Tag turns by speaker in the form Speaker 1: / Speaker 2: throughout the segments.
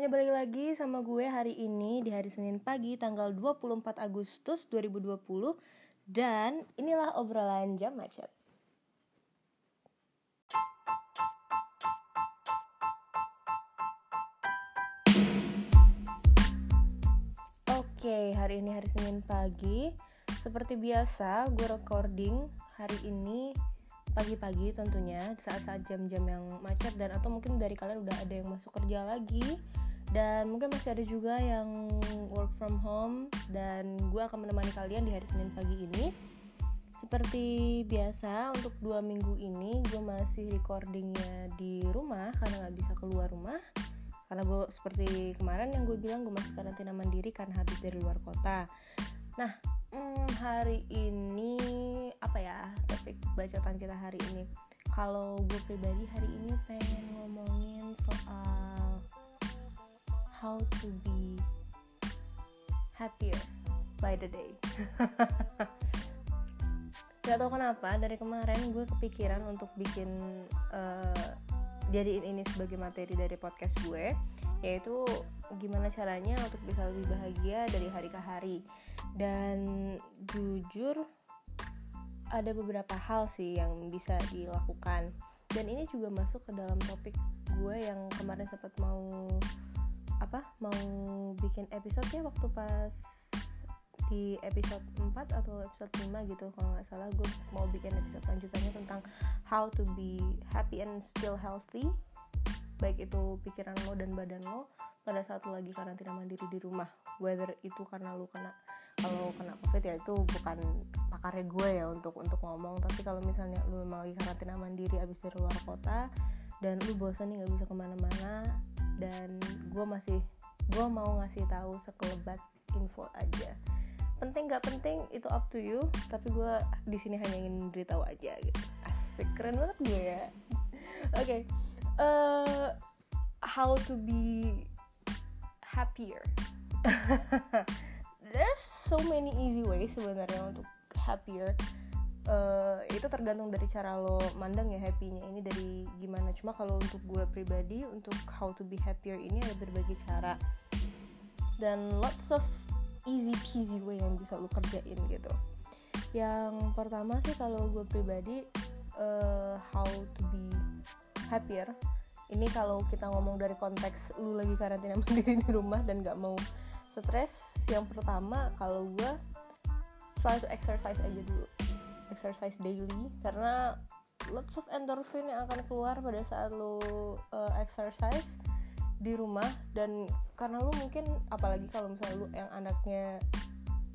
Speaker 1: semuanya balik lagi sama gue hari ini di hari Senin pagi tanggal 24 Agustus 2020 dan inilah obrolan jam macet. Oke, hari ini hari Senin pagi. Seperti biasa, gue recording hari ini pagi-pagi tentunya saat-saat jam-jam yang macet dan atau mungkin dari kalian udah ada yang masuk kerja lagi dan mungkin masih ada juga yang work from home. Dan gue akan menemani kalian di hari Senin pagi ini. Seperti biasa untuk dua minggu ini gue masih recordingnya di rumah karena nggak bisa keluar rumah. Karena gue seperti kemarin yang gue bilang gue masih karantina mandiri karena habis dari luar kota. Nah hmm, hari ini apa ya topik bacotan kita hari ini? Kalau gue pribadi hari ini pengen to be happier by the day. Gak tau kenapa dari kemarin gue kepikiran untuk bikin uh, jadiin ini sebagai materi dari podcast gue yaitu gimana caranya untuk bisa lebih bahagia dari hari ke hari. Dan jujur ada beberapa hal sih yang bisa dilakukan. Dan ini juga masuk ke dalam topik gue yang kemarin sempat mau apa mau bikin episode ya waktu pas di episode 4 atau episode 5 gitu kalau nggak salah. Gue mau bikin episode lanjutannya tentang how to be happy and still healthy. Baik itu pikiran lo dan badan lo pada saat lo lagi karantina mandiri di rumah. Whether itu karena lo kena kalau kena covid ya itu bukan pakarnya gue ya untuk untuk ngomong. Tapi kalau misalnya lu memang lagi karantina mandiri abis dari luar kota dan lu bosan nih nggak bisa ke mana-mana dan gue masih gue mau ngasih tahu sekelebat info aja. Penting nggak penting itu up to you tapi gue di sini hanya ingin beritahu aja gitu. Asik. Keren banget gue ya. Oke okay. uh, eh, how to be happier. There's so many easy ways sebenarnya untuk happier uh, itu tergantung dari cara lo mandang ya happynya ini dari gimana. Cuma kalau untuk gue pribadi untuk how to be happier ini ada berbagai cara. Dan lots of easy peasy way yang bisa lo kerjain gitu. Yang pertama sih kalau gue pribadi uh, how to be happier. Ini kalau kita ngomong dari konteks lu lagi karantina mandiri di rumah dan gak mau stres yang pertama kalau gue try to exercise aja dulu exercise daily karena lots of endorphin yang akan keluar pada saat lo uh, exercise di rumah. Dan karena lu mungkin apalagi kalau misalnya lu yang anaknya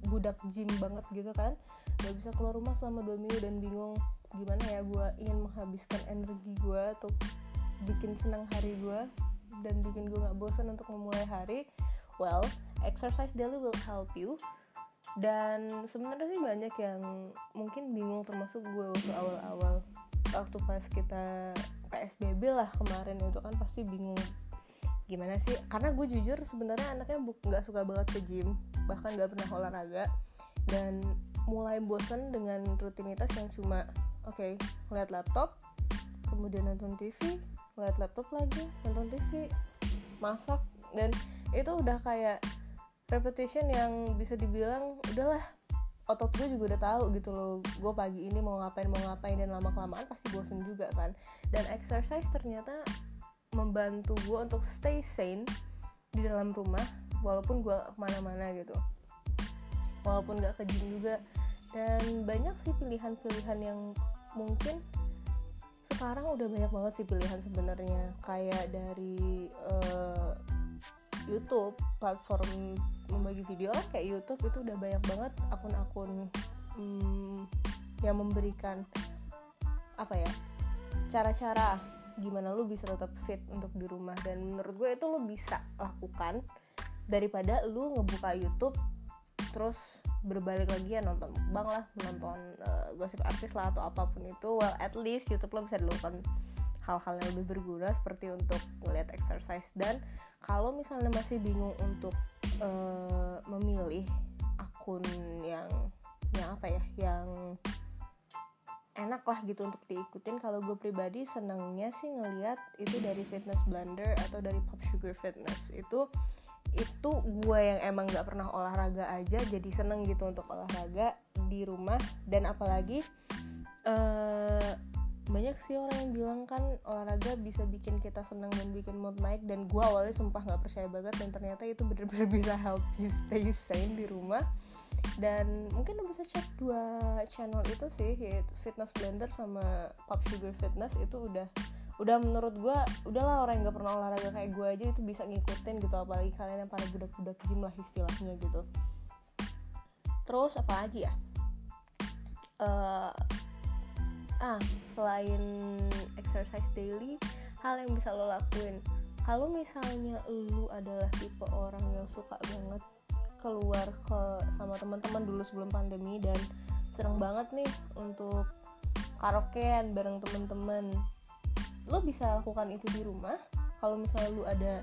Speaker 1: budak gym banget gitu kan gak bisa keluar rumah selama dua minggu. Dan bingung gimana ya gue ingin menghabiskan energi gue untuk bikin senang hari gue dan bikin gue nggak bosan untuk memulai hari. Well exercise daily will help you dan sebenarnya sih banyak yang mungkin bingung termasuk gue waktu awal-awal waktu pas kita PSBB lah kemarin itu kan pasti bingung gimana sih. Karena gue jujur sebenarnya anaknya nggak suka banget ke gym bahkan nggak pernah olahraga. Dan mulai bosen dengan rutinitas yang cuma oke okay, ngeliat laptop kemudian nonton TV ngeliat laptop lagi nonton TV masak dan itu udah kayak repetition yang bisa dibilang udahlah otot gue juga udah tahu gitu loh gue pagi ini mau ngapain mau ngapain dan lama kelamaan pasti bosen juga kan. Dan exercise ternyata membantu gue untuk stay sane di dalam rumah walaupun gue ke mana-mana gitu. Walaupun gak ke gym juga. Dan banyak sih pilihan-pilihan yang mungkin sekarang udah banyak banget sih pilihan sebenarnya. Kayak dari uh, YouTube platform membagi video kayak YouTube itu udah banyak banget akun-akun hmm, yang memberikan apa ya cara-cara gimana lu bisa tetap fit untuk di rumah. Dan menurut gue itu lu bisa lakukan daripada lu ngebuka YouTube terus berbalik lagi ya nonton bang lah menonton uh, gosip artis lah atau apa pun itu. Well at least YouTube lo bisa dilakukan hal-hal yang lebih berguna seperti untuk melihat exercise dan kalau misalnya masih bingung untuk uh, memilih akun yang yang apa ya yang enak lah gitu untuk diikutin kalau gue pribadi senangnya sih ngeliat itu dari fitness blender atau dari pop sugar fitness. Itu itu gue yang emang gak pernah olahraga aja jadi seneng gitu untuk olahraga di rumah. Dan apalagi uh, banyak sih orang yang bilang kan olahraga bisa bikin kita senang dan bikin mood naik dan gue awalnya sumpah nggak percaya banget dan ternyata itu bener-bener bisa help you stay sane di rumah. Dan mungkin lo bisa cek dua channel itu sih fitness blender sama pop sugar fitness. Itu udah udah menurut gue udahlah orang yang gak pernah olahraga kayak gue aja itu bisa ngikutin gitu apalagi kalian yang para budak-budak gym lah istilahnya gitu. Terus apa lagi ya? Uh, ah selain exercise daily hal yang bisa lo lakuin. Kalau misalnya lu adalah tipe orang yang suka banget keluar ke sama teman-teman dulu sebelum pandemi dan seneng banget nih untuk karaokean bareng temen-temen lo bisa lakukan itu di rumah. Kalau misalnya lu ada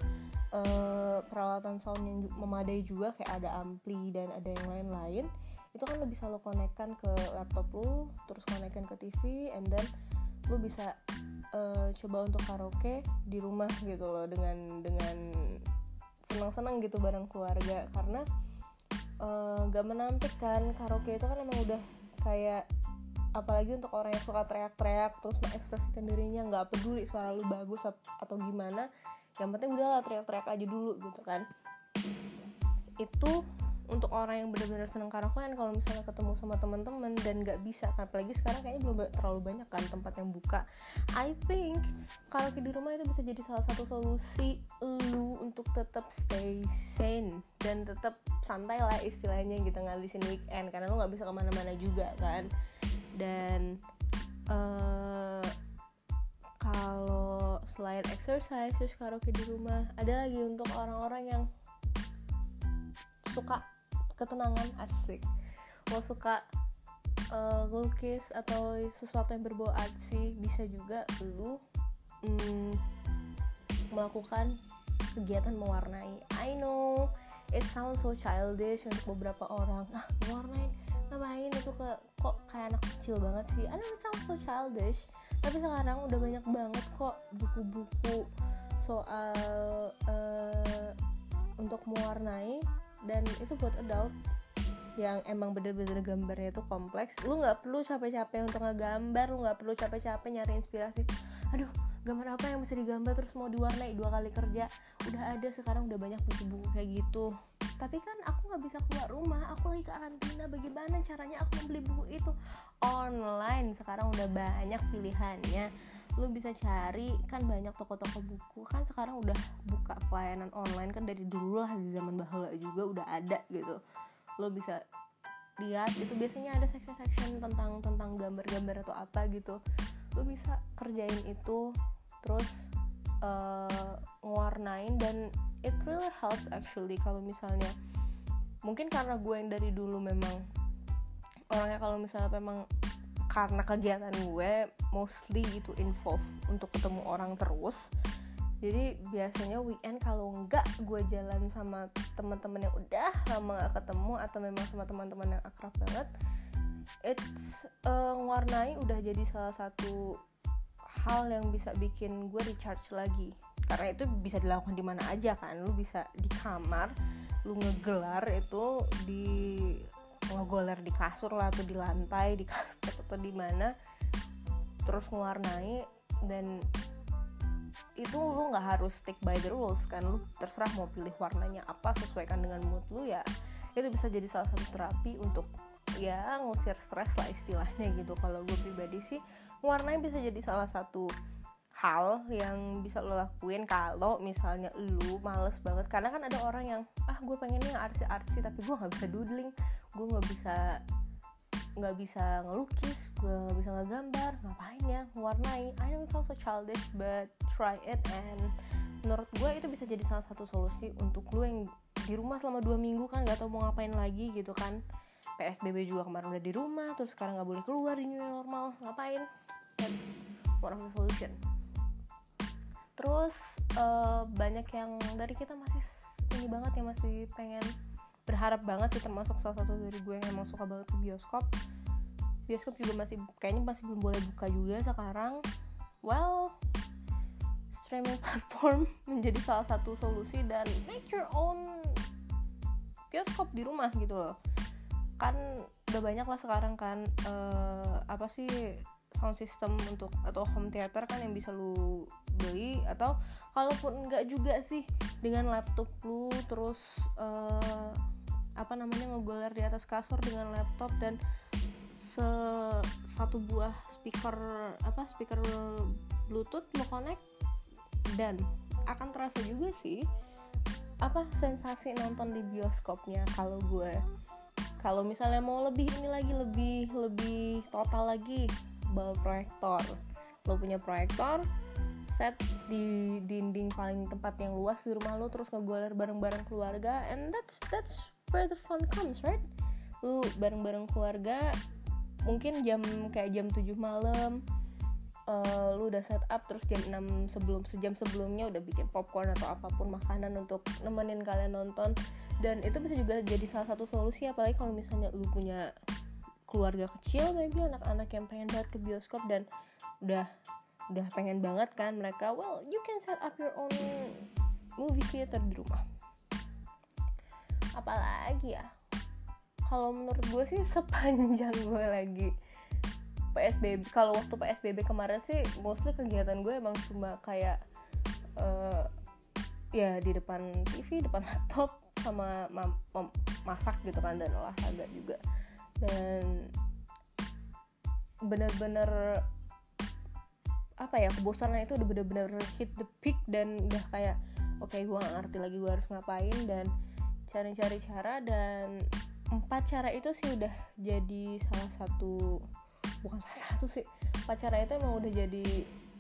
Speaker 1: uh, peralatan sound yang memadai juga kayak ada ampli dan ada yang lain-lain itu kan lo bisa lo konekkan ke laptop lo terus konekkan ke TV and then lo bisa uh, coba untuk karaoke di rumah gitu loh dengan dengan senang-senang gitu bareng keluarga. Karena uh, gak menampik kan karaoke itu kan emang udah kayak apalagi untuk orang yang suka teriak-teriak terus mengekspresikan dirinya nggak peduli suara lu bagus atau gimana yang penting udah teriak-teriak aja dulu gitu kan. Itu untuk orang yang benar-benar seneng karaokean kalau misalnya ketemu sama teman-teman dan nggak bisa kan apalagi sekarang kayaknya belum terlalu banyak kan tempat yang buka. I think karaoke di rumah itu bisa jadi salah satu solusi lu untuk tetap stay sane dan tetap santai lah istilahnya gitu ngabisin weekend karena lu nggak bisa ke mana-mana juga kan. Dan uh, kalau selain exercise terus karaoke di rumah ada lagi untuk orang-orang yang suka ketenangan asik. Lo suka uh, ngelukis atau sesuatu yang berbau artsy bisa juga lu mm, melakukan kegiatan mewarnai. I know it sounds so childish untuk beberapa orang. Ah mewarnai? Ngapain itu ke kok kayak anak kecil banget sih? I know it sounds so childish. Tapi sekarang udah banyak banget kok buku-buku soal uh, untuk mewarnai dan itu buat adult yang emang bener-bener gambarnya itu kompleks. Lu nggak perlu capek-capek untuk ngegambar lu nggak perlu capek-capek nyari inspirasi. Aduh gambar apa yang bisa digambar terus mau diwarnai? Dua kali kerja udah ada sekarang udah banyak buku-buku kayak gitu. Tapi kan aku nggak bisa keluar rumah aku lagi karantina. Bagaimana caranya aku membeli buku itu? Online sekarang udah banyak pilihannya lu bisa cari kan banyak toko-toko buku. Kan sekarang udah buka pelayanan online kan dari dulu lah di zaman bahula juga udah ada gitu. Lo bisa lihat itu biasanya ada section-section tentang tentang gambar-gambar atau apa gitu. Lo bisa kerjain itu terus uh, ngewarnain dan it really helps actually kalau misalnya mungkin karena gue yang dari dulu memang orangnya kalau misalnya memang karena kegiatan gue mostly itu involve untuk ketemu orang terus. Jadi biasanya weekend kalau enggak gue jalan sama teman-teman yang udah lama gak ketemu atau memang sama teman-teman yang akrab banget it's uh, ngewarnai udah jadi salah satu hal yang bisa bikin gue recharge lagi. Karena itu bisa dilakukan di mana aja kan lu bisa di kamar lu ngegelar itu di ngegoler di kasur lah atau di lantai di karpet atau di mana terus mewarnai dan itu lu nggak harus stick by the rules kan. Lu terserah mau pilih warnanya apa sesuaikan dengan mood lu ya itu bisa jadi salah satu terapi untuk ya ngusir stres lah istilahnya gitu. Kalau gue pribadi sih warnanya bisa jadi salah satu hal yang bisa lo lakuin kalau misalnya lu males banget. Karena kan ada orang yang ah gue pengennya arsi-arsi tapi gue nggak bisa doodling gue nggak bisa nggak bisa ngelukis gue nggak bisa ngegambar ngapain ya warnai I know it's also childish but try it and menurut gue itu bisa jadi salah satu solusi untuk lu yang di rumah selama dua minggu kan nggak tau mau ngapain lagi gitu kan. PSBB juga kemarin udah di rumah terus sekarang nggak boleh keluar di new normal ngapain? That's one of the solution terus uh, banyak yang dari kita masih ini banget yang masih pengen berharap banget sih termasuk salah satu dari gue yang emang suka banget ke bioskop. Bioskop juga masih kayaknya masih belum boleh buka juga sekarang. Well streaming platform menjadi salah satu solusi dan make your own bioskop di rumah gitu loh. Kan udah banyak lah sekarang kan uh, apa sih sound system untuk atau home theater kan yang bisa lu beli atau kalaupun enggak juga sih dengan laptop lu terus uh, apa namanya ngegoler di atas kasur dengan laptop dan se satu buah speaker apa speaker bluetooth lo connect dan akan terasa juga sih apa sensasi nonton di bioskopnya kalau gue. Kalau misalnya mau lebih ini lagi lebih lebih total lagi bawa proyektor. Lo punya proyektor set di dinding paling tempat yang luas di rumah lo terus ngegoler bareng-bareng keluarga and that's that's where the fun comes right? Lu bareng-bareng keluarga mungkin jam kayak jam 7 malam uh, lu udah set up terus jam 6 sebelum sejam sebelumnya udah bikin popcorn atau apa pun makanan untuk nemenin kalian nonton. Dan itu bisa juga jadi salah satu solusi apalagi kalau misalnya lu punya keluarga kecil maybe anak-anak yang pengen banget ke bioskop dan udah udah pengen banget kan mereka well you can set up your own movie theater di rumah. Apalagi ya kalau menurut gue sih sepanjang gue lagi PSBB kalau waktu PSBB kemarin sih mostly kegiatan gue emang cuma kayak uh, ya di depan TV depan laptop sama masak gitu kan dan olahraga juga dan bener-bener apa ya kebosanan itu udah bener-bener hit the peak dan udah kayak oke okay, gue gak ngerti lagi gue harus ngapain dan cari-cari cara dan empat cara itu sih udah jadi salah satu bukan salah satu sih empat cara itu emang udah jadi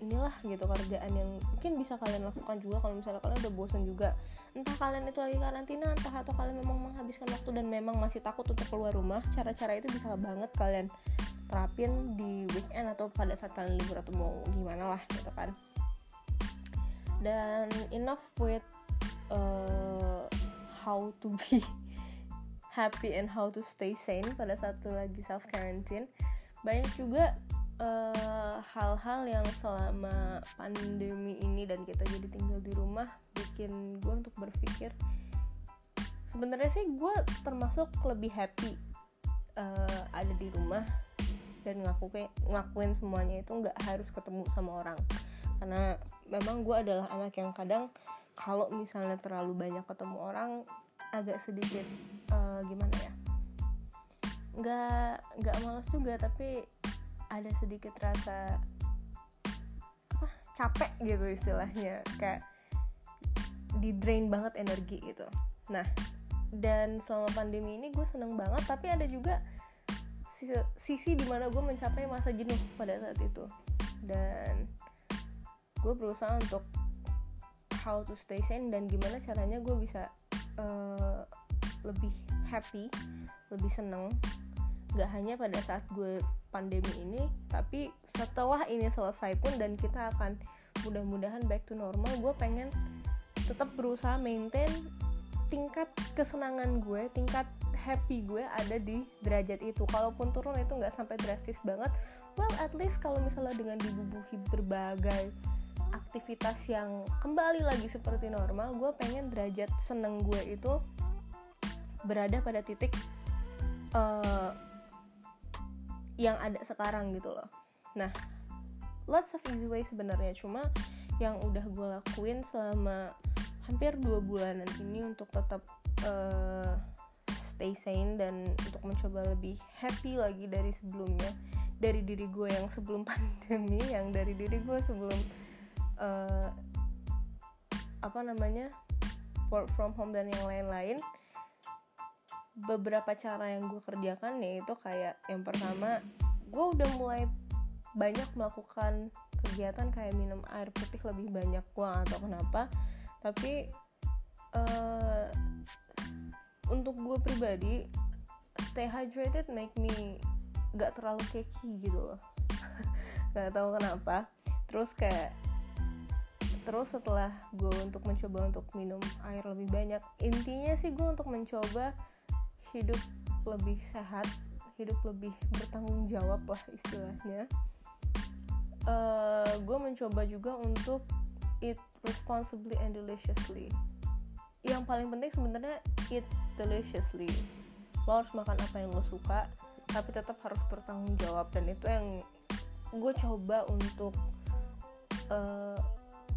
Speaker 1: inilah gitu kerjaan yang mungkin bisa kalian lakukan juga kalau misalnya kalian udah bosan juga. Entah kalian itu lagi karantina entah atau kalian memang menghabiskan waktu dan memang masih takut untuk keluar rumah cara-cara itu bisa banget kalian terapin di weekend atau pada saat kalian libur atau mau gimana lah gitu kan. Dan enough with uh, how to be happy and how to stay sane pada saat lagi self quarantine banyak juga Eh, hal-hal uh, yang selama pandemi ini dan kita jadi tinggal di rumah bikin gue untuk berpikir sebenarnya sih gue termasuk lebih happy uh, ada di rumah dan ngakuin ngakuin semuanya itu nggak harus ketemu sama orang. Karena memang gue adalah anak yang kadang kalau misalnya terlalu banyak ketemu orang agak sedikit uh, gimana ya nggak nggak malas juga tapi ada sedikit rasa apa capek gitu istilahnya. Kayak di drain banget energi gitu. Nah dan selama pandemi ini gue seneng banget tapi ada juga sisi, sisi di mana gue mencapai masa jenuh pada saat itu. Dan gue berusaha untuk how to stay sane dan gimana caranya gue bisa uh, lebih happy lebih seneng gak hanya pada saat gue pandemi ini tapi setelah ini selesai pun dan kita akan mudah-mudahan back to normal gue pengen tetap berusaha maintain tingkat kesenangan gue tingkat happy gue ada di derajat itu. Kalaupun turun itu nggak sampai drastis banget well at least kalau misalnya dengan dibubuhi berbagai aktivitas yang kembali lagi seperti normal gue pengen derajat seneng gue itu berada pada titik uh, yang ada sekarang gitu loh. Nah lots of easy way sebenarnya. Cuma yang udah gue lakuin selama hampir dua bulanan ini untuk tetap uh, stay sane dan untuk mencoba lebih happy lagi dari sebelumnya. Dari diri gue yang sebelum pandemi yang dari diri gue sebelum uh, apa namanya work from home dan yang lain-lain beberapa cara yang gue kerjakan nih itu kayak yang pertama gue udah mulai banyak melakukan kegiatan kayak minum air putih lebih banyak. Gue atau kenapa tapi uh, untuk gue pribadi stay hydrated make me gak terlalu keki gitu loh. Gak tahu kenapa. Terus kayak terus setelah gue untuk mencoba untuk minum air lebih banyak intinya sih gue untuk mencoba hidup lebih sehat hidup lebih bertanggung jawab lah istilahnya. Uh, eh, gue mencoba juga untuk eat responsibly and deliciously. Yang paling penting sebenarnya eat deliciously. Lo harus makan apa yang lo suka tapi tetap harus bertanggung jawab. Dan itu yang gue coba untuk uh,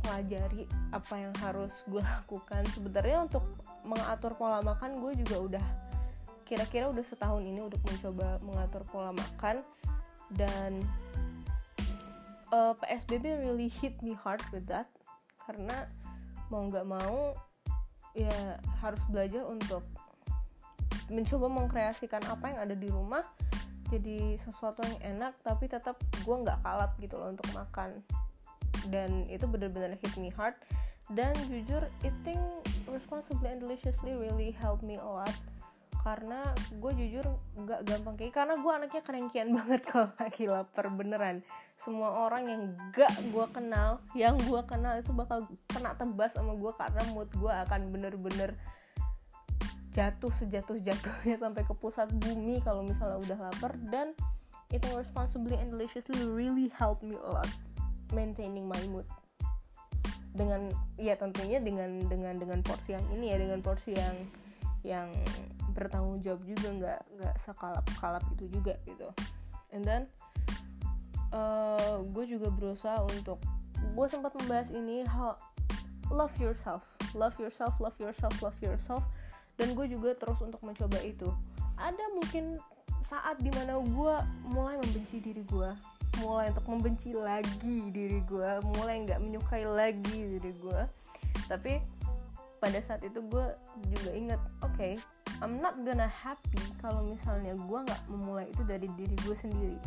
Speaker 1: pelajari apa yang harus gue lakukan. Sebenarnya untuk mengatur pola makan gue juga udah kira-kira udah setahun ini untuk mencoba mengatur pola makan. Dan uh, eh, PSBB really hit me hard with that. Karena mau nggak mau ya harus belajar untuk mencoba mengkreasikan apa yang ada di rumah jadi sesuatu yang enak tapi tetap gue nggak kalap gitu loh untuk makan. Dan itu benar-benar hit me hard. Dan jujur eating responsibly and deliciously really helped me a lot karena gue jujur nggak gampang kayak karena gue anaknya kerengkian banget kalau lagi lapar beneran. Semua orang yang gak gue kenal yang gue kenal itu bakal kena tebas sama gue karena mood gue akan bener-bener jatuh sejatuh jatuhnya sampai ke pusat bumi kalau misalnya udah lapar. Dan eating responsibly and deliciously really help me a lot maintaining my mood. Dengan ya tentunya dengan dengan dengan porsi yang ini ya dengan porsi yang yang bertanggung jawab juga nggak nggak sekalap kalap itu juga gitu. And then uh, gue juga berusaha untuk gue sempat membahas ini hal love yourself love yourself love yourself love yourself. Dan gue juga terus untuk mencoba itu. Ada mungkin saat di mana gue mulai membenci diri gue mulai untuk membenci lagi diri gue mulai nggak menyukai lagi diri gue tapi pada saat itu gue juga inget oke okay, I'm not gonna happy kalau misalnya gue nggak memulai itu dari diri gue sendiri.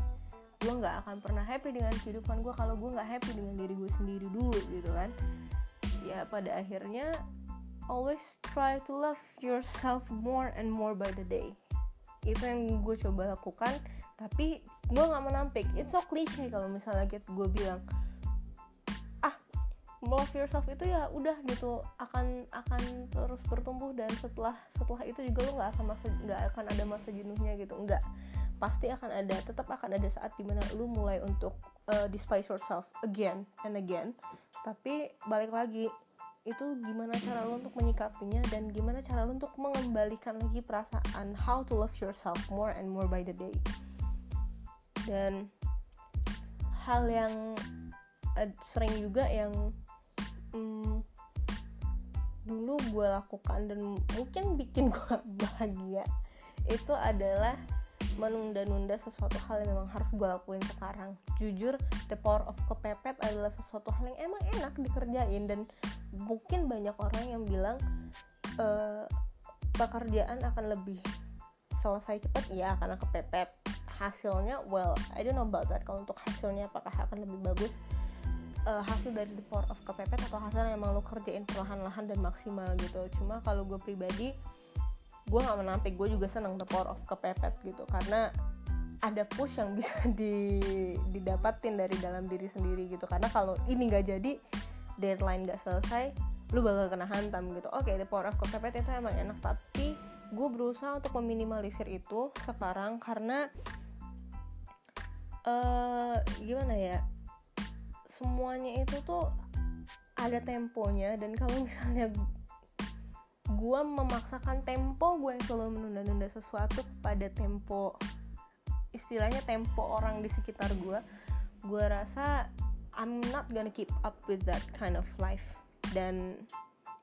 Speaker 1: Gue nggak akan pernah happy dengan kehidupan gue kalau gue nggak happy dengan diri gue sendiri dulu gitu kan. Ya pada akhirnya always try to love yourself more and more by the day. Itu yang gue coba lakukan tapi gue nggak menampik. It's so cliche kalau misalnya gue bilang love yourself itu ya udah gitu akan akan terus bertumbuh dan setelah setelah itu juga lo nggak akan masa nggak akan ada masa jenuhnya gitu nggak. Pasti akan ada tetap akan ada saat di mana lu mulai untuk uh, despise yourself again and again. Tapi balik lagi itu gimana cara lo untuk menyikapinya dan gimana cara lo untuk mengembalikan lagi perasaan how to love yourself more and more by the day. Dan hal yang uh, sering juga yang hmm, dulu gue lakukan dan mungkin bikin gue bahagia itu adalah menunda-nunda sesuatu hal yang memang harus gue lakuin sekarang. Jujur the power of kepepet adalah sesuatu hal yang emang enak dikerjain dan mungkin banyak orang yang bilang e, pekerjaan akan lebih selesai cepat ya karena kepepet. Hasilnya well I don't know about that. Kalau untuk hasilnya apakah akan lebih bagus uh, hasil dari the power of kepepet atau hasil yang emang lo kerjain perlahan-lahan dan maksimal gitu. Cuma kalau gue pribadi gue nggak menampik gue juga seneng the power of kepepet gitu. Karena ada push yang bisa di, didapatin dari dalam diri sendiri gitu. Karena kalau ini nggak jadi deadline nggak selesai lu bakal kena hantam gitu. Oke okay, the power of kepepet itu emang enak tapi gue berusaha untuk meminimalisir itu sekarang karena uh, gimana ya semuanya itu tuh ada temponya dan kalau misalnya gue memaksakan tempo gue yang selalu menunda-nunda sesuatu pada tempo istilahnya tempo orang di sekitar gue gue rasa I'm not gonna keep up with that kind of life. Dan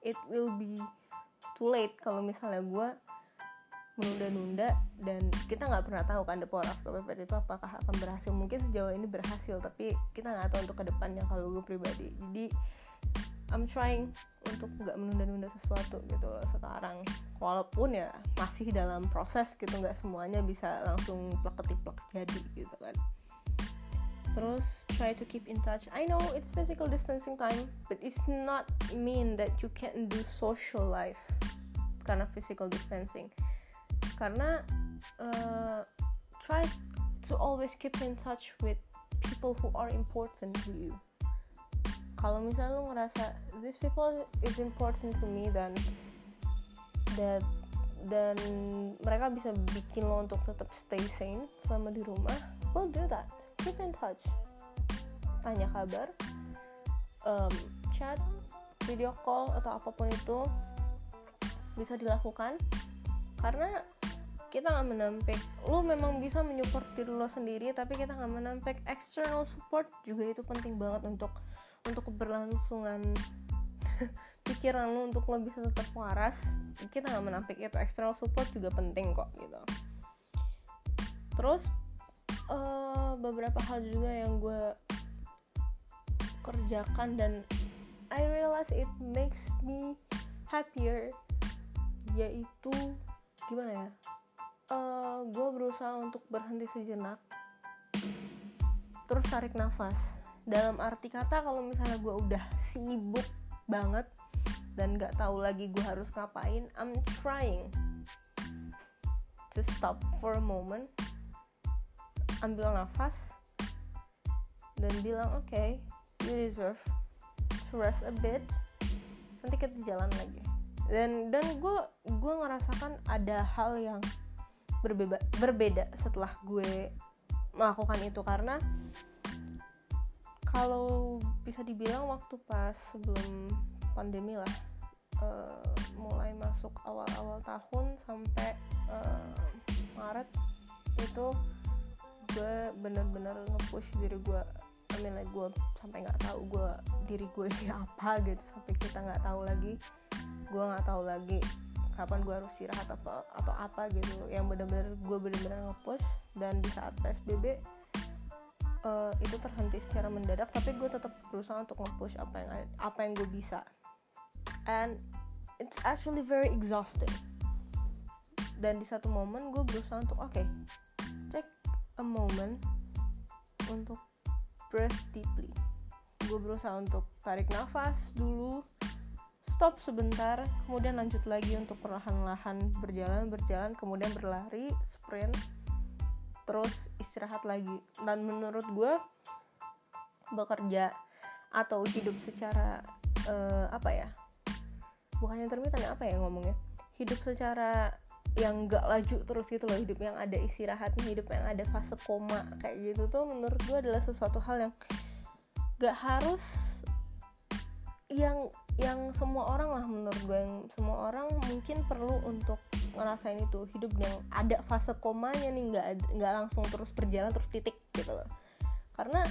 Speaker 1: it will be too late kalau misalnya gue menunda-nunda dan kita nggak pernah tahu kan the power of kepepet itu apakah akan berhasil. Mungkin sejauh ini berhasil tapi kita nggak tahu untuk ke depannya kalau gue pribadi. Jadi I'm trying untuk nggak menunda-nunda sesuatu gitu loh sekarang. Walaupun ya masih dalam proses gitu nggak semuanya bisa langsung plek ketiplek jadi gitu kan. Terus try to keep in touch. I know it's physical distancing time but it's not mean that you can't do social life karena physical distancing karena uh, try to always keep in touch with people who are important to you. Kalau misalnya lu ngerasa these people is important to me dan that dan mereka bisa bikin lo untuk tetap stay sane selama di rumah well do that. Keep in touch. Tanya kabar um, chat video call atau apa pun itu bisa dilakukan. Karena kita nggak menampik. Lo memang bisa menyupport diri lo sendiri tapi kita nggak menampik. External support juga itu penting banget untuk untuk keberlangsungan pikiran lo untuk lo bisa tetap waras. Kita nggak menampik itu. External support juga penting kok gitu. Terus uh, beberapa hal juga yang gue kerjakan dan I realize it makes me happier yaitu gimana ya uh, eh, gue berusaha untuk berhenti sejenak. Terus tarik nafas. Dalam arti kata kalau misalnya gue udah sibuk banget dan gak tahu lagi gue harus ngapain I'm trying to stop for a moment. Ambil nafas dan bilang oke okay, you deserve to rest a bit. Nanti kita jalan lagi. Dan dan gue gue ngerasakan ada hal yang berbeda berbeda setelah gue melakukan itu. Karena kalau bisa dibilang waktu pas sebelum pandemi lah uh, mulai masuk awal-awal tahun sampai uh, Maret itu gue bener-bener nge-push diri gue. Mean like gue sampai nggak tahu gue diri gue ini apa gitu. Sampai kita nggak tahu lagi gue nggak tahu lagi kapan gue harus istirahat apa atau apa gitu. Yang bener-bener gue bener-bener nge-push dan di saat PSBB uh, eh, itu terhenti secara mendadak tapi gue tetap berusaha untuk nge-push apa yang apa yang gue bisa. And it's actually very exhausting. Dan di satu momen gue berusaha untuk oke okay, take a moment untuk breathe deeply. Gue berusaha untuk tarik nafas dulu stop sebentar kemudian lanjut lagi untuk perlahan-lahan berjalan berjalan kemudian berlari sprint terus istirahat lagi. Dan menurut gue bekerja atau hidup secara uh, apa ya bukan intermittent ya apa ya ngomongnya? Hidup secara yang gak laju terus gitu loh hidup yang ada istirahatnya hidup yang ada fase koma kayak gitu tuh menurut gue adalah sesuatu hal yang gak harus yang yang semua orang lah menurut gue yang semua orang mungkin perlu untuk ngerasain itu hidup yang ada fase komanya nih nggak nggak langsung terus berjalan terus titik gitu loh. Karena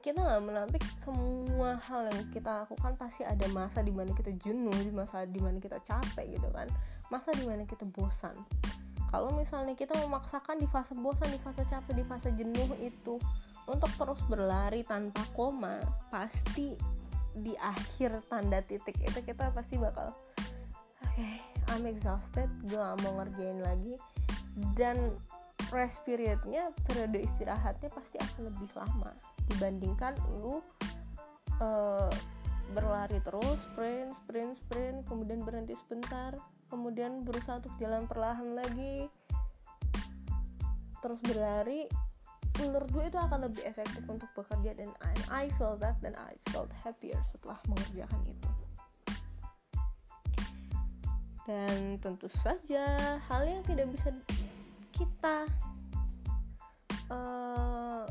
Speaker 1: kita nggak menampik semua hal yang kita lakukan pasti ada masa di mana kita jenuh di masa di mana kita capek gitu kan. Masa di mana kita bosan. Kalau misalnya kita memaksakan di fase bosan di fase capek di fase jenuh itu untuk terus berlari tanpa koma pasti di akhir tanda titik itu kita pasti bakal oke okay, I'm exhausted gue gak mau ngerjain lagi. Dan rest periodnya periode istirahatnya pasti akan lebih lama dibandingkan lu uh, berlari terus sprint sprint sprint kemudian berhenti sebentar kemudian berusaha untuk jalan perlahan lagi terus berlari menurut gue itu akan lebih efektif untuk bekerja dan I, I feel that dan I felt happier setelah mengerjakan itu. Dan tentu saja hal yang tidak bisa kita uh,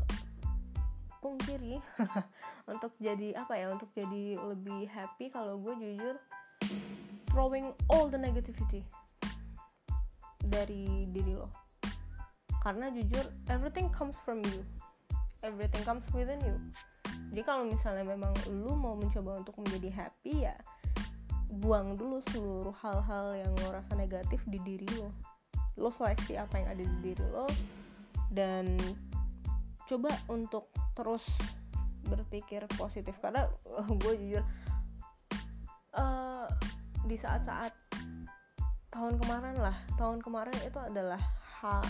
Speaker 1: pungkiri untuk jadi apa ya untuk jadi lebih happy kalau gue jujur throwing all the negativity dari diri lo karena jujur everything comes from you. Everything comes within you. Jadi kalau misalnya memang lu mau mencoba untuk menjadi happy ya buang dulu seluruh hal-hal yang lo rasa negatif di diri lo. Lo seleksi apa yang ada di diri lo dan coba untuk terus berpikir positif. Karena uh, gue jujur uh, di saat-saat tahun kemarin lah tahun kemarin itu adalah ha,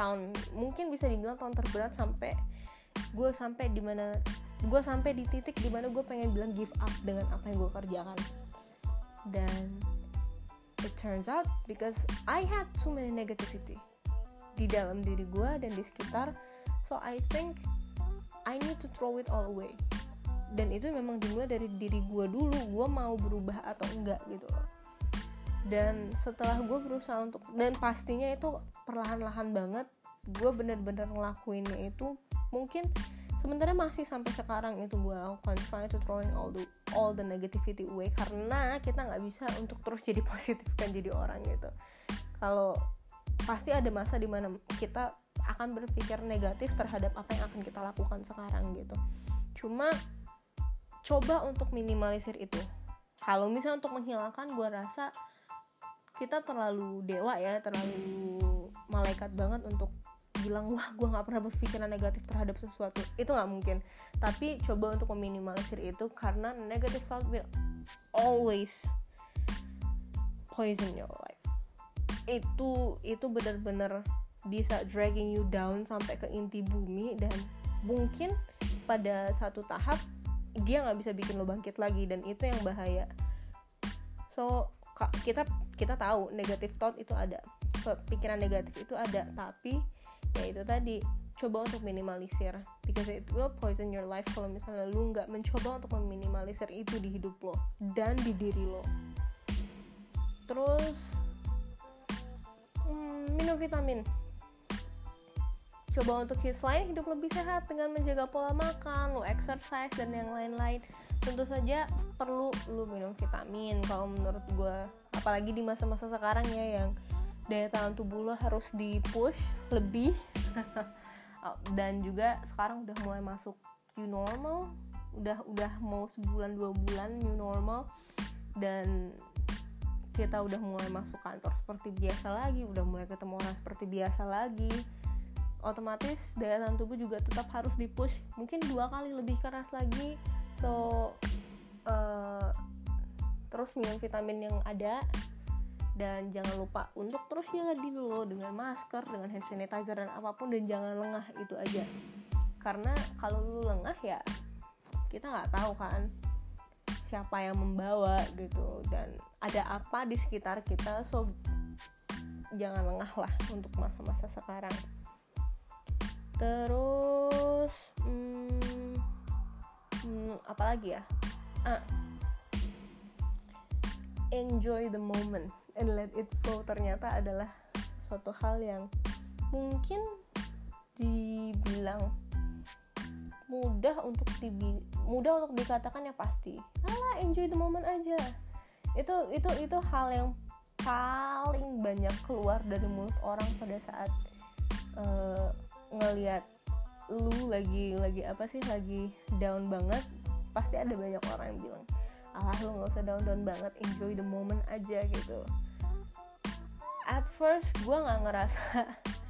Speaker 1: tahun mungkin bisa dibilang tahun terberat sampai gue sampai di mana gue sampai di titik di mana gue pengen bilang give up dengan apa yang gue kerjakan. Dan it turns out because I had too many negativity di dalam diri gue dan di sekitar. So I think I need to throw it all away. Dan itu memang dimulai dari diri gue dulu gue mau berubah atau enggak gitu loh dan setelah gue berusaha untuk dan pastinya itu perlahan-lahan banget gue bener-bener ngelakuinnya itu mungkin sebenarnya masih sampai sekarang itu gue lakukan. Try to throwing all the all the negativity away karena kita nggak bisa untuk terus jadi positif kan jadi orang gitu. Kalau pasti ada masa di mana kita akan berpikir negatif terhadap apa yang akan kita lakukan sekarang gitu. Cuma coba untuk minimalisir itu. Kalau misalnya untuk menghilangkan gue rasa kita terlalu dewa ya terlalu malaikat banget untuk bilang wah gue nggak pernah berpikiran negatif terhadap sesuatu. Itu nggak mungkin. Tapi coba untuk meminimalisir itu karena negative thought will always poison your life. Itu itu benar-benar bisa dragging you down sampai ke inti bumi dan mungkin pada satu tahap dia nggak bisa bikin lo bangkit lagi dan itu yang bahaya. So kita kita tahu negative thought itu ada. Pikiran negatif itu ada. Tapi ya itu tadi coba untuk minimalisir. Because it will poison your life kalau misalnya lu nggak mencoba untuk meminimalisir itu di hidup lo dan di diri lo. Terus hmm, minum vitamin. Coba untuk selain hidup lebih sehat dengan menjaga pola makan lo exercise dan yang lain-lain tentu saja perlu lu minum vitamin kalau menurut gue apalagi di masa-masa sekarang ya yang daya tahan tubuh lo harus di push lebih. Oh, dan juga sekarang udah mulai masuk new normal. Udah udah mau sebulan dua bulan new normal. Dan kita udah mulai masuk kantor seperti biasa lagi udah mulai ketemu orang seperti biasa lagi. Otomatis daya tahan tubuh juga tetap harus di push mungkin dua kali lebih keras lagi so uh, terus minum vitamin yang ada dan jangan lupa untuk terus jaga diri lo dengan masker dengan hand sanitizer dan apa pun dan jangan lengah itu aja. Karena kalau lu lengah ya kita nggak tahu kan siapa yang membawa gitu dan ada apa di sekitar kita. So jangan lengah lah untuk masa-masa sekarang. Terus hmm, hmm, apa lagi ya? Ah, enjoy the moment and let it flow. Ternyata adalah suatu hal yang mungkin dibilang mudah untuk dibi mudah untuk dikatakan ya pasti. Alah enjoy the moment aja. Itu itu itu hal yang paling banyak keluar dari mulut orang pada saat uh, ngelihat lu lagi lagi apa sih lagi down banget pasti ada banyak orang yang bilang alah lu nggak usah down down banget enjoy the moment aja gitu. At first gue nggak ngerasa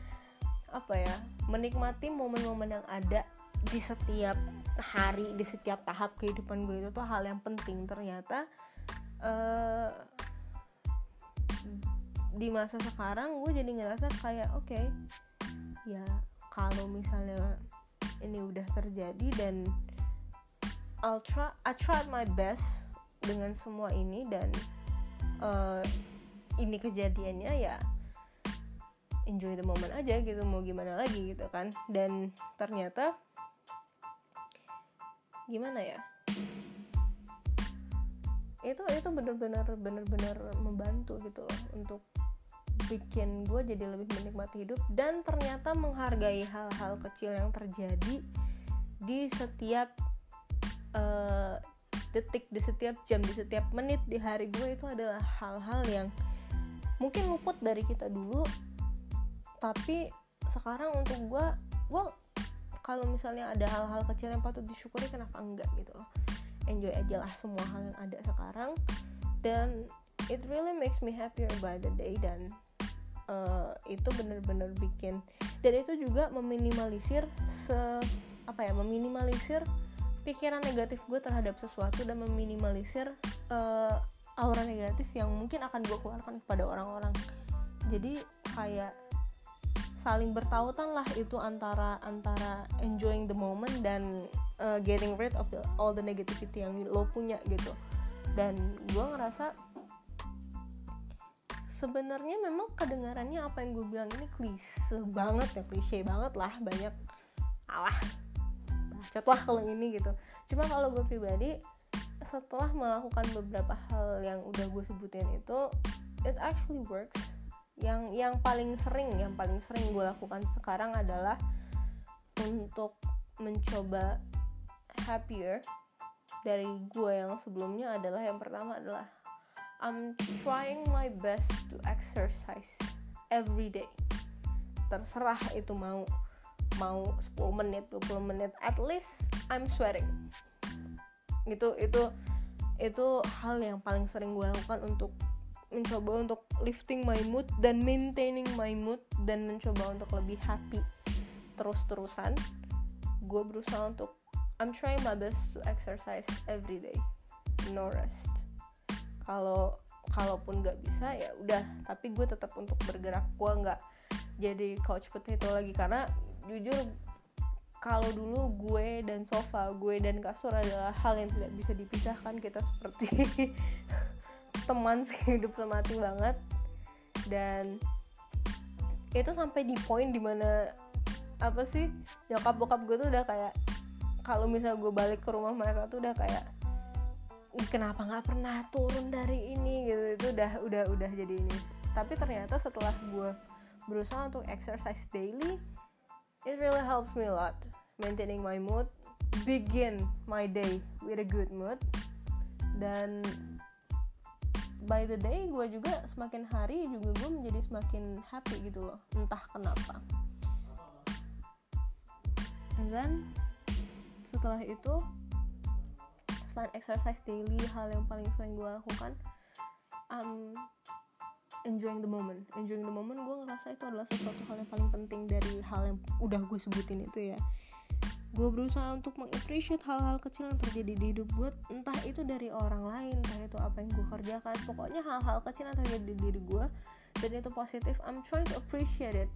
Speaker 1: apa ya menikmati momen-momen yang ada di setiap hari di setiap tahap kehidupan gue itu tuh hal yang penting. Ternyata uh, di masa sekarang gue jadi ngerasa kayak oke okay, ya kalau misalnya ini udah terjadi dan I'll try I tried my best dengan semua ini dan uh, ini kejadiannya ya enjoy the moment aja gitu mau gimana lagi gitu kan. Dan ternyata gimana ya? Itu itu bener-bener bener-bener membantu gitu loh untuk bikin gue jadi lebih menikmati hidup dan ternyata menghargai hal-hal kecil yang terjadi di setiap uh, detik di setiap jam di setiap menit di hari gue itu adalah hal-hal yang mungkin luput dari kita dulu tapi sekarang untuk gue gue kalau misalnya ada hal-hal kecil yang patut disyukuri kenapa enggak gitu loh? Enjoy aja lah semua hal yang ada sekarang. Dan it really makes me happier by the day dan uh, itu bener-bener bikin dan itu juga meminimalisir se apa ya meminimalisir pikiran negatif gue terhadap sesuatu dan meminimalisir uh, aura negatif yang mungkin akan gue keluarkan kepada orang-orang. Jadi kayak saling bertautan lah itu antara antara enjoying the moment dan uh, getting rid of the, all the negativity yang lo punya gitu. Dan gue ngerasa sebenarnya memang kedengarannya apa yang gue bilang ini klise banget ya klise banget lah banyak alah bacot lah kalau ini gitu. Cuma kalau gue pribadi setelah melakukan beberapa hal yang udah gue sebutin itu it actually works. Yang yang paling sering yang paling sering gue lakukan sekarang adalah untuk mencoba happier dari gue yang sebelumnya adalah yang pertama adalah I'm trying my best to exercise every day. Terserah itu mau mau 10 menit 20 menit. At least I'm sweating. Gitu itu itu hal yang paling sering gue lakukan untuk mencoba untuk lifting my mood dan maintaining my mood dan mencoba untuk lebih happy terus-terusan. Gue berusaha untuk I'm trying my best to exercise every day. No rest kalau kalaupun nggak bisa ya udah. Tapi gue tetap untuk bergerak. Gue nggak jadi couch potato lagi. Karena jujur kalau dulu gue dan sofa gue dan kasur adalah hal yang tidak bisa dipisahkan. Kita seperti teman hidup semati banget. Dan itu sampai di poin di mana apa sih nyokap bokap gue tuh udah kayak kalau misalnya gue balik ke rumah mereka tuh udah kayak kenapa nggak pernah turun dari ini? Gitu. Itu udah udah udah jadi ini. Tapi ternyata setelah gue berusaha untuk exercise daily it really helps me a lot. Maintaining my mood begin my day with a good mood. Dan by the day gue juga semakin hari juga gue menjadi semakin happy gitu loh. Entah kenapa. And then setelah itu exercise daily hal yang paling sering gue lakukan um, enjoying the moment. Enjoying the moment gue ngerasa itu adalah sesuatu hal yang paling penting dari hal yang udah gue sebutin itu ya. Gue berusaha untuk mengappreciate hal-hal kecil yang terjadi di hidup gue entah itu dari orang lain entah itu apa yang gue kerjakan pokoknya hal-hal kecil yang terjadi di diri gue dan itu positif I'm trying to appreciate it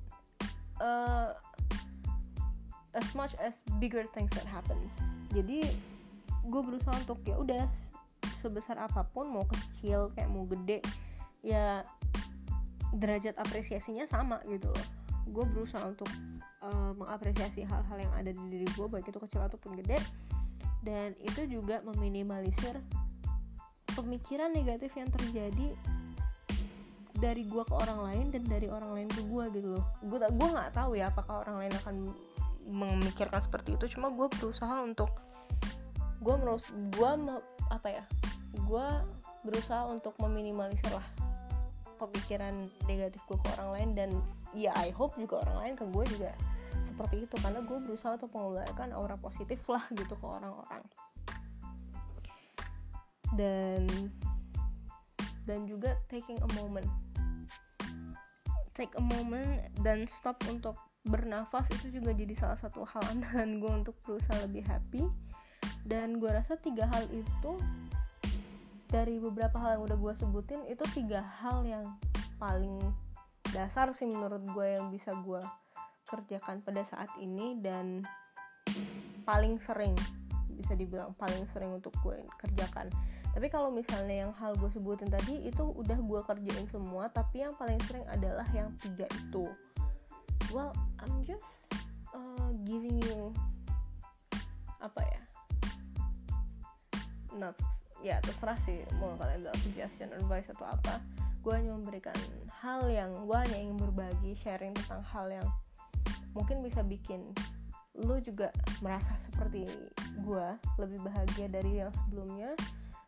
Speaker 1: uh, as much as bigger things that happens. Jadi gue berusaha untuk ya udah sebesar apa pun mau kecil kayak mau gede ya derajat apresiasinya sama gitu loh. Gue berusaha untuk uh, mengapresiasi hal-hal yang ada di diri gue baik itu kecil ataupun gede dan itu juga meminimalisir pemikiran negatif yang terjadi dari gue ke orang lain dan dari orang lain ke gue gitu loh. Gue gue nggak tahu ya apakah orang lain akan memikirkan seperti itu cuma gue berusaha untuk gue merus gue apa ya gue berusaha untuk meminimalisir lah pemikiran negatif gue ke orang lain dan ya I hope juga orang lain ke gue juga seperti itu karena gue berusaha untuk mengeluarkan aura positif lah gitu ke orang-orang. Dan dan juga taking a moment. Take a moment dan stop untuk bernafas itu juga jadi salah satu hal andalan gue untuk berusaha lebih happy dan gue rasa tiga hal itu dari beberapa hal yang udah gue sebutin itu tiga hal yang paling dasar sih menurut gue yang bisa gue kerjakan pada saat ini dan paling sering bisa dibilang paling sering untuk gue kerjakan. Tapi kalau misalnya yang hal gue sebutin tadi itu udah gue kerjain semua tapi yang paling sering adalah yang tiga itu. Well I'm just uh, giving you apa ya not ya terserah sih mau kalian bilang suggestion advice atau apa. Gue hanya memberikan hal yang gue hanya ingin berbagi sharing tentang hal yang mungkin bisa bikin lo juga merasa seperti gue lebih bahagia dari yang sebelumnya.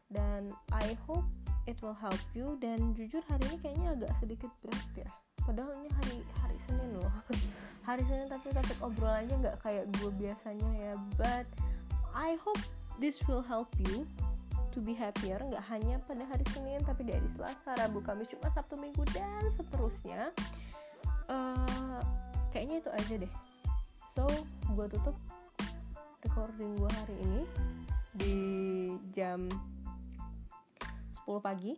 Speaker 1: Dan I hope it will help you. Dan jujur hari ini kayaknya agak sedikit berat ya. Padahal ini hari hari Senin loh. Hari Senin tapi topik obrolannya nggak kayak gue biasanya ya. But I hope this will help you to be happier nggak hanya pada hari Senin tapi dari Selasa Rabu Kamis Jumat Sabtu Minggu dan seterusnya. Uh, kayaknya itu aja deh. So gue tutup recording gue hari ini di jam 10 pagi.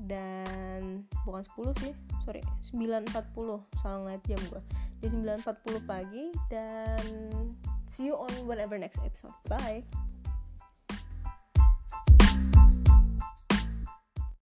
Speaker 1: Dan bukan 10 sih sorry 9.40 salah ngeliat jam gue di 9.40 pagi dan see you on whatever next episode. Bye